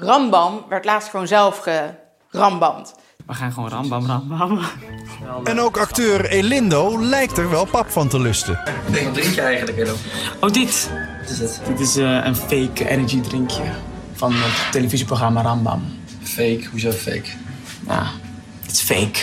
Rambam werd laatst gewoon zelf gerambamd. We gaan gewoon rambam, rambam. En ook acteur Elindo lijkt er wel pap van te lusten. Wat drink je eigenlijk, Edo? Oh, dit. Wat is het? Dit is eh, een fake energy drinkje van het televisieprogramma Rambam. Fake? Hoezo fake? Ja, het is fake.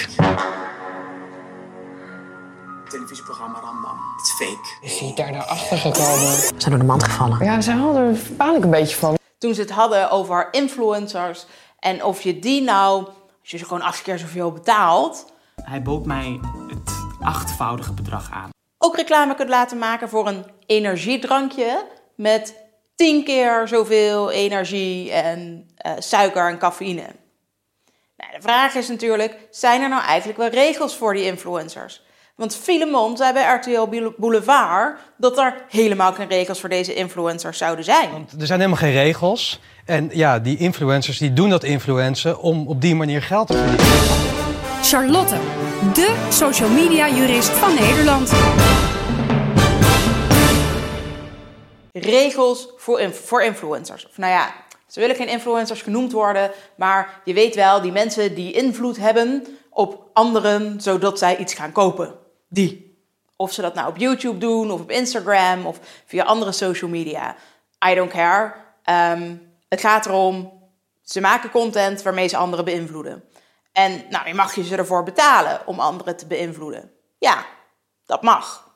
televisieprogramma Rambam. Het is fake. Is hij daar naar achter gekomen? Zijn door de mand gevallen. Ja, ze hadden er een beetje van. Toen ze het hadden over influencers en of je die nou, als je ze gewoon acht keer zoveel betaalt, Hij bood mij het achtvoudige bedrag aan. ook reclame kunt laten maken voor een energiedrankje met tien keer zoveel energie en eh, suiker en cafeïne. Nou, de vraag is natuurlijk, zijn er nou eigenlijk wel regels voor die influencers? Want Filemon zei bij RTL Boulevard dat er helemaal geen regels voor deze influencers zouden zijn. Er zijn helemaal geen regels. En ja, die influencers die doen dat influencen om op die manier geld te verdienen. Charlotte, de social media jurist van Nederland. regels voor, inf- voor influencers. Of nou ja, ze willen geen influencers genoemd worden, maar je weet wel, die mensen die invloed hebben op anderen, zodat zij iets gaan kopen. Die. Of ze dat nou op YouTube doen, of op Instagram, of via andere social media. I don't care. Ehm, het gaat erom, ze maken content waarmee ze anderen beïnvloeden. En nou, je mag je ze ervoor betalen om anderen te beïnvloeden. Ja, dat mag.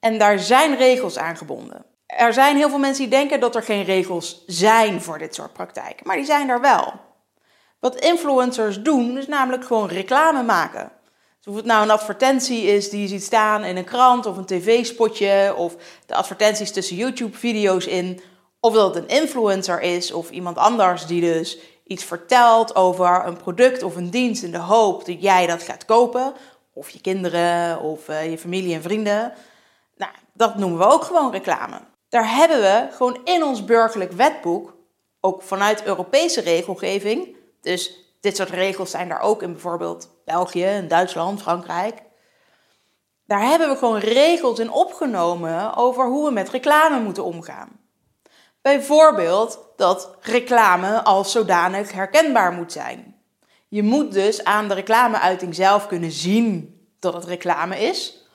En daar zijn regels aan gebonden. Er zijn heel veel mensen die denken dat er geen regels zijn voor dit soort praktijken, maar die zijn er wel. Wat influencers doen, is namelijk gewoon reclame maken. Dus of het nou een advertentie is die je ziet staan in een krant of een tv-spotje, of de advertenties tussen YouTube-video's in, of dat het een influencer is of iemand anders die dus iets vertelt over een product of een dienst in de hoop dat jij dat gaat kopen, of je kinderen of eh, je familie en vrienden. Nou, dat noemen we ook gewoon reclame. Daar hebben we gewoon in ons burgerlijk wetboek, ook vanuit Europese regelgeving, dus dit soort regels zijn daar ook in bijvoorbeeld België, en Duitsland, Frankrijk. Daar hebben we gewoon regels in opgenomen over hoe we met reclame moeten omgaan. Bijvoorbeeld dat reclame als zodanig herkenbaar moet zijn. Je moet dus aan de reclameuiting zelf kunnen zien dat het reclame is,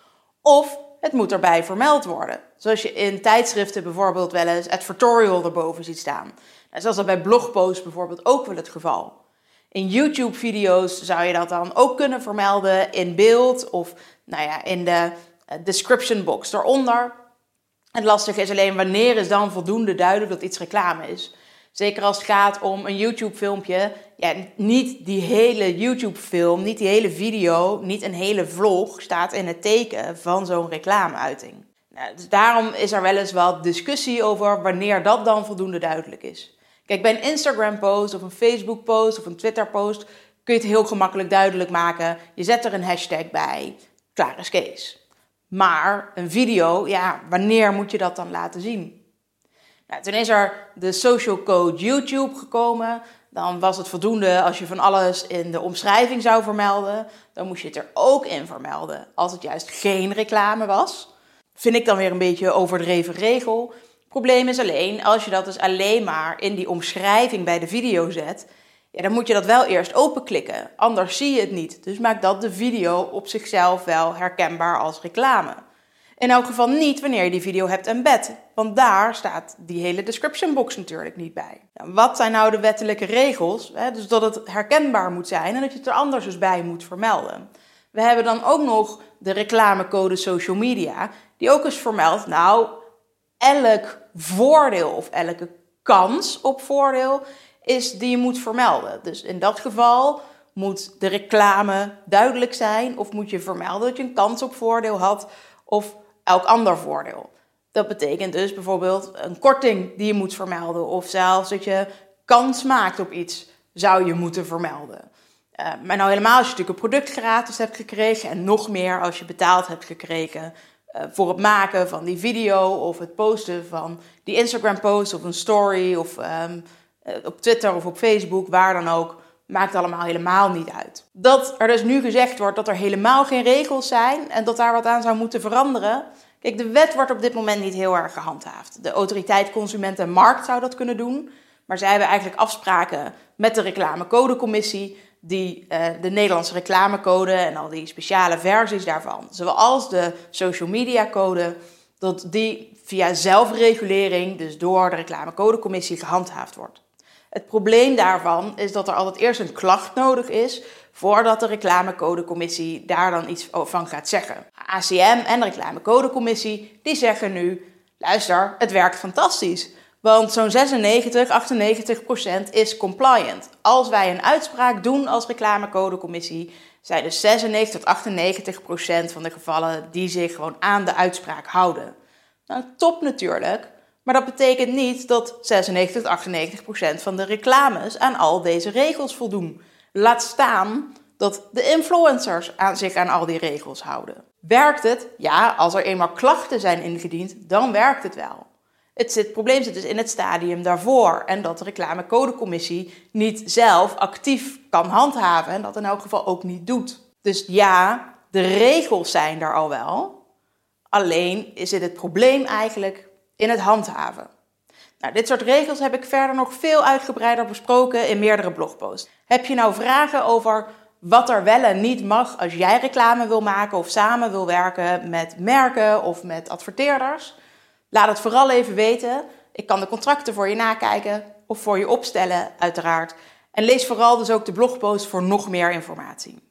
of het moet erbij vermeld worden. Zoals je in tijdschriften bijvoorbeeld wel eens advertorial erboven ziet staan. En zoals dat bij blogposts bijvoorbeeld ook wel het geval. In YouTube-video's zou je dat dan ook kunnen vermelden in beeld of nou ja, in de eh, description box eronder. Het lastige is alleen wanneer is dan voldoende duidelijk dat iets reclame is. Zeker als het gaat om een YouTube-filmpje. Ja, niet die hele YouTube-film, niet die hele video, niet een hele vlog staat in het teken van zo'n reclameuiting. Nou, dus daarom is er wel eens wat discussie over wanneer dat dan voldoende duidelijk is. Kijk, bij een Instagram-post of een Facebook-post of een Twitter-post kun je het heel gemakkelijk duidelijk maken. Je zet er een hashtag bij. Klaar is Kees. Maar een video, ja, wanneer moet je dat dan laten zien? Nou, toen is er de social code YouTube gekomen. Dan was het voldoende als je van alles in de omschrijving zou vermelden. Dan moest je het er ook in vermelden als het juist geen reclame was. Vind ik dan weer een beetje overdreven regel. Probleem is alleen, als je dat dus alleen maar in die omschrijving bij de video zet, ja, dan moet je dat wel eerst openklikken. Anders zie je het niet. Dus maak dat de video op zichzelf wel herkenbaar als reclame. In elk geval niet wanneer je die video hebt embed, want daar staat die hele description box natuurlijk niet bij. Nou, wat zijn nou de wettelijke regels? Dus dat het herkenbaar moet zijn en dat je het er anders dus bij moet vermelden. We hebben dan ook nog de reclamecode social media, die ook eens vermeldt, nou, elk voordeel of elke kans op voordeel is die je moet vermelden. Dus in dat geval moet de reclame duidelijk zijn of moet je vermelden dat je een kans op voordeel had of elk ander voordeel. Dat betekent dus bijvoorbeeld een korting die je moet vermelden of zelfs dat je kans maakt op iets zou je moeten vermelden. Uh, maar nou helemaal als je natuurlijk een product gratis hebt gekregen en nog meer als je betaald hebt gekregen voor het maken van die video of het posten van die Instagram post of een story of um, uh, op Twitter of op Facebook, waar dan ook, maakt allemaal helemaal niet uit. Dat er dus nu gezegd wordt dat er helemaal geen regels zijn en dat daar wat aan zou moeten veranderen. Kijk, de wet wordt op dit moment niet heel erg gehandhaafd. De autoriteit Consument en Markt zou dat kunnen doen. Maar zij hebben eigenlijk afspraken met de reclamecodecommissie die uh, de Nederlandse reclamecode en al die speciale versies daarvan, zoals de social media code, dat die via zelfregulering, dus door de reclamecodecommissie, gehandhaafd wordt. Het probleem daarvan is dat er altijd eerst een klacht nodig is voordat de reclamecodecommissie daar dan iets van gaat zeggen. ACM en de reclamecodecommissie die zeggen nu, luister, het werkt fantastisch. Want zo'n 96, 98 procent is compliant. Als wij een uitspraak doen als reclamecodecommissie, zijn er 96 tot 98 procent van de gevallen die zich gewoon aan de uitspraak houden. Nou, top natuurlijk, maar dat betekent niet dat 96 tot 98 procent van de reclames aan al deze regels voldoen. Laat staan dat de influencers aan zich aan al die regels houden. Werkt het? Ja, als er eenmaal klachten zijn ingediend, dan werkt het wel. Het, probleem zit dus in het stadium daarvoor en dat de reclamecodecommissie niet zelf actief kan handhaven en dat in elk geval ook niet doet. Dus ja, de regels zijn er al wel, alleen zit het probleem eigenlijk in het handhaven. Nou, dit soort regels heb ik verder nog veel uitgebreider besproken in meerdere blogposts. Heb je nou vragen over wat er wel en niet mag als jij reclame wil maken of samen wil werken met merken of met adverteerders? Laat het vooral even weten. Ik kan de contracten voor je nakijken of voor je opstellen, uiteraard. En lees vooral dus ook de blogpost voor nog meer informatie.